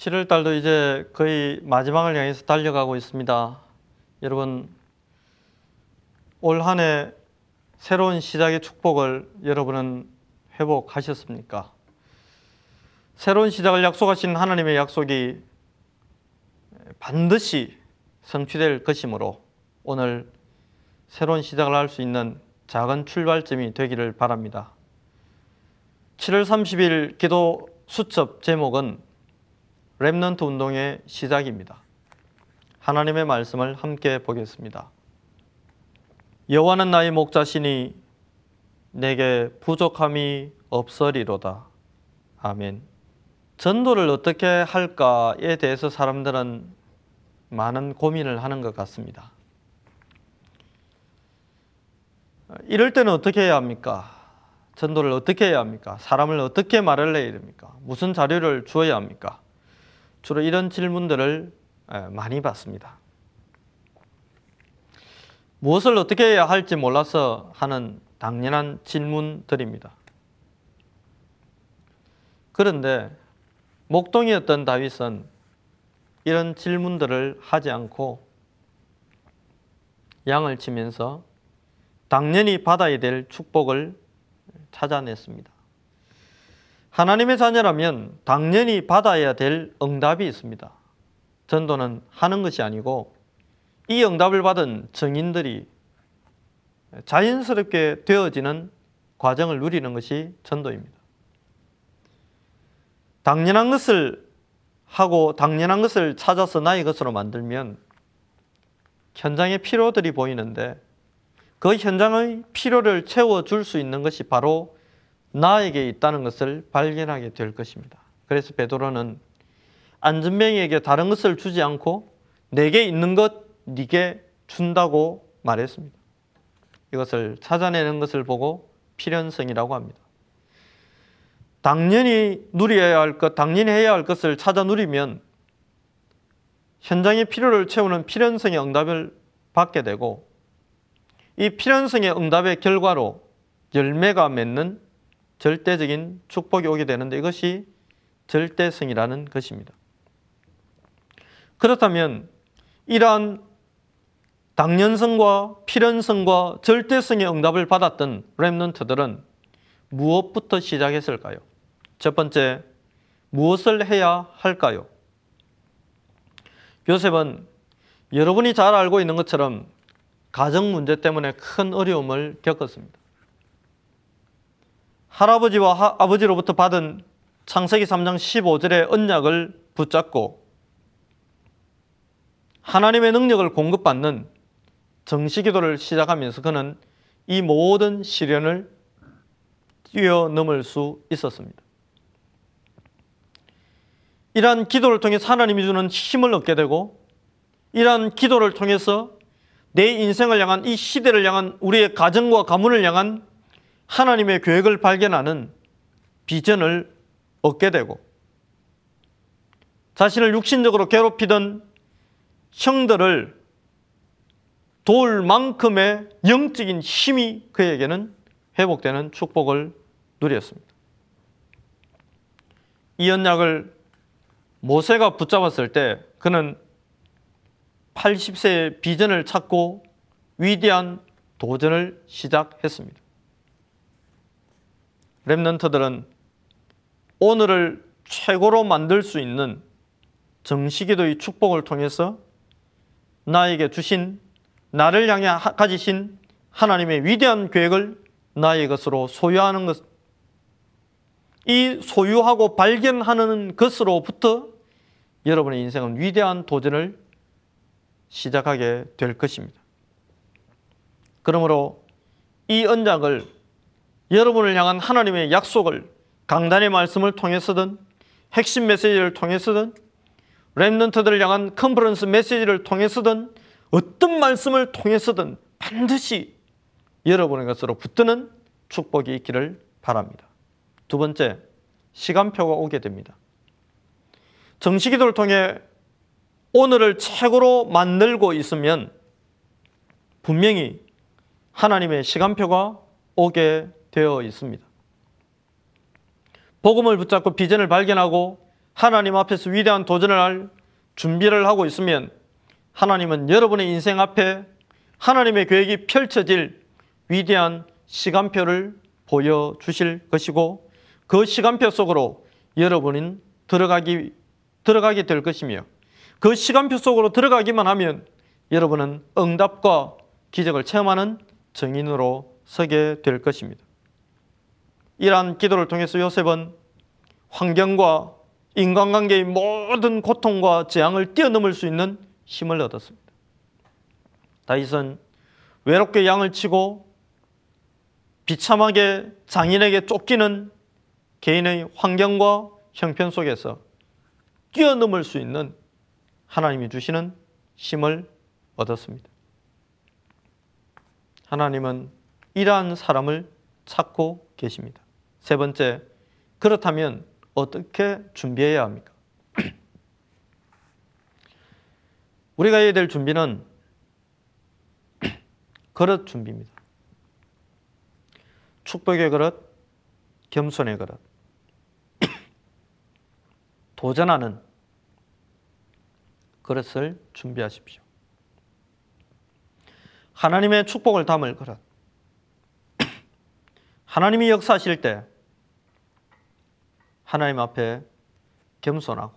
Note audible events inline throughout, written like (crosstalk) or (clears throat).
7월 달도 이제 거의 마지막을 향해서 달려가고 있습니다. 여러분 올 한 해 새로운 시작의 축복을 여러분은 회복하셨습니까? 새로운 시작을 약속하신 하나님의 약속이 반드시 성취될 것이므로 오늘 새로운 시작을 할 수 있는 작은 출발점이 되기를 바랍니다. 7월 30일 기도 수첩 제목은 Remnant 운동의 시작입니다. 하나님의 말씀을 함께 보겠습니다. 여호와는 나의 목자시니 내게 부족함이 없으리로다. 아멘. 전도를 어떻게 할까에 대해서 사람들은 많은 고민을 하는 것 같습니다. 이럴 때는 어떻게 해야 합니까? 전도를 어떻게 해야 합니까? 사람을 어떻게 말을 해야 됩니까? 무슨 자료를 주어야 합니까? 주로 이런 질문들을 많이 받습니다. 무엇을 어떻게 해야 할지 몰라서 하는 당연한 질문들입니다. 그런데 목동이었던 다윗은 이런 질문들을 하지 않고 양을 치면서 당연히 받아야 될 축복을 찾아냈습니다. 하나님의 자녀라면 당연히 받아야 될 응답이 있습니다. 전도는 하는 것이 아니고 이 응답을 받은 증인들이 자연스럽게 되어지는 과정을 누리는 것이 전도입니다. 당연한 것을 하고 당연한 것을 찾아서 나의 것으로 만들면 현장의 필요들이 보이는데 그 현장의 필요를 채워줄 수 있는 것이 바로 나에게 있다는 것을 발견하게 될 것입니다. 그래서 베드로는 안전뱅이에게 다른 것을 주지 않고 내게 있는 것 네게 준다고 말했습니다. 이것을 찾아내는 것을 보고 필연성이라고 합니다. 당연히 누려야 할 것, 당연히 해야 할 것을 찾아 누리면 현장의 필요를 채우는 필연성의 응답을 받게 되고 이 필연성의 응답의 결과로 열매가 맺는 절대적인 축복이 오게 되는데 이것이 절대성이라는 것입니다. 그렇다면 이러한 당연성과 필연성과 절대성의 응답을 받았던 렘넌트들은 무엇부터 시작했을까요? 첫 번째, 무엇을 해야 할까요? 요셉은 여러분이 잘 알고 있는 것처럼 가정 문제 때문에 큰 어려움을 겪었습니다. 할아버지와 하, 아버지로부터 받은 창세기 3장 15절의 언약을 붙잡고 하나님의 능력을 공급받는 정시 기도를 시작하면서 그는 이 모든 시련을 뛰어넘을 수 있었습니다. 이러한 기도를 통해 하나님이 주는 힘을 얻게 되고 이러한 기도를 통해서 내 인생을 향한 이 시대를 향한 우리의 가정과 가문을 향한 하나님의 계획을 발견하는 비전을 얻게 되고 자신을 육신적으로 괴롭히던 형들을 도울 만큼의 영적인 힘이 그에게는 회복되는 축복을 누렸습니다. 이 언약을 모세가 붙잡았을 때 그는 80세의 비전을 찾고 위대한 도전을 시작했습니다. 랩런트들은 오늘을 최고로 만들 수 있는 정식기도의 축복을 통해서 나에게 주신 나를 향해 가지신 하나님의 위대한 계획을 나의 것으로 소유하는 것, 이 소유하고 발견하는 것으로부터 여러분의 인생은 위대한 도전을 시작하게 될 것입니다. 그러므로 이 언약을 여러분을 향한 하나님의 약속을 강단의 말씀을 통해서든 핵심 메시지를 통해서든 랩런트들을 향한 컨퍼런스 메시지를 통해서든 어떤 말씀을 통해서든 반드시 여러분의 것으로 붙드는 축복이 있기를 바랍니다. 두 번째, 시간표가 오게 됩니다. 정식기도를 통해 오늘을 최고로 만들고 있으면 분명히 하나님의 시간표가 오게 되어 있습니다. 복음을 붙잡고 비전을 발견하고 하나님 앞에서 위대한 도전을 할 준비를 하고 있으면 하나님은 여러분의 인생 앞에 하나님의 계획이 펼쳐질 위대한 시간표를 보여주실 것이고 그 시간표 속으로 여러분은 들어가기, 들어가게 될 것이며 그 시간표 속으로 들어가기만 하면 여러분은 응답과 기적을 체험하는 증인으로 서게 될 것입니다. 이러한 기도를 통해서 요셉은 환경과 인간관계의 모든 고통과 재앙을 뛰어넘을 수 있는 힘을 얻었습니다. 다윗은 외롭게 양을 치고 비참하게 장인에게 쫓기는 개인의 환경과 형편 속에서 뛰어넘을 수 있는 하나님이 주시는 힘을 얻었습니다. 하나님은 이러한 사람을 찾고 계십니다. 세 번째, 그렇다면 어떻게 준비해야 합니까? (clears throat) 우리가 해야 될 준비는 (clears throat) 그릇 준비입니다. 축복의 그릇, 겸손의 그릇. (clears throat) 도전하는 그릇을 준비하십시오. 하나님의 축복을 담을 그릇. 하나님이 역사하실 때 하나님 앞에 겸손하고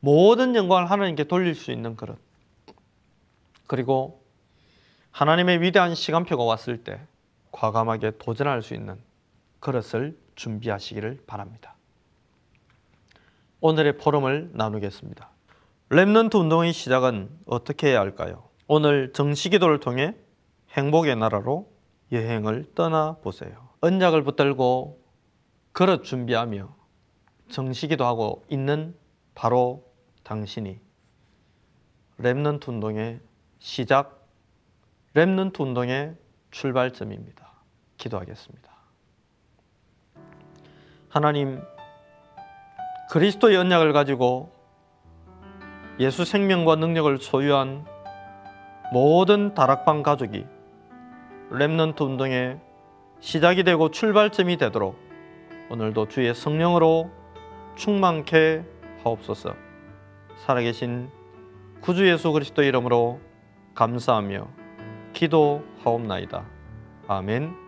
모든 영광을 하나님께 돌릴 수 있는 그릇. 그리고 하나님의 위대한 시간표가 왔을 때 과감하게 도전할 수 있는 그릇을 준비하시기를 바랍니다. 오늘의 포럼을 나누겠습니다. Remnant 운동의 시작은 어떻게 해야 할까요? 오늘 정시기도를 통해 행복의 나라로 여행을 떠나 보세요. 언약을 붙들고 그릇 준비하며 정시기도 하고 있는 바로 당신이 Remnant 운동의 시작, Remnant 운동의 출발점입니다. 기도하겠습니다. 하나님, 그리스도의 언약을 가지고 예수 생명과 능력을 소유한 모든 다락방 가족이 Remnant 운동의 시작이 되고 출발점이 되도록 오늘도 주의 성령으로 충만케 하옵소서. 살아계신 구주 예수 그리스도 이름으로 감사하며 기도하옵나이다. 아멘.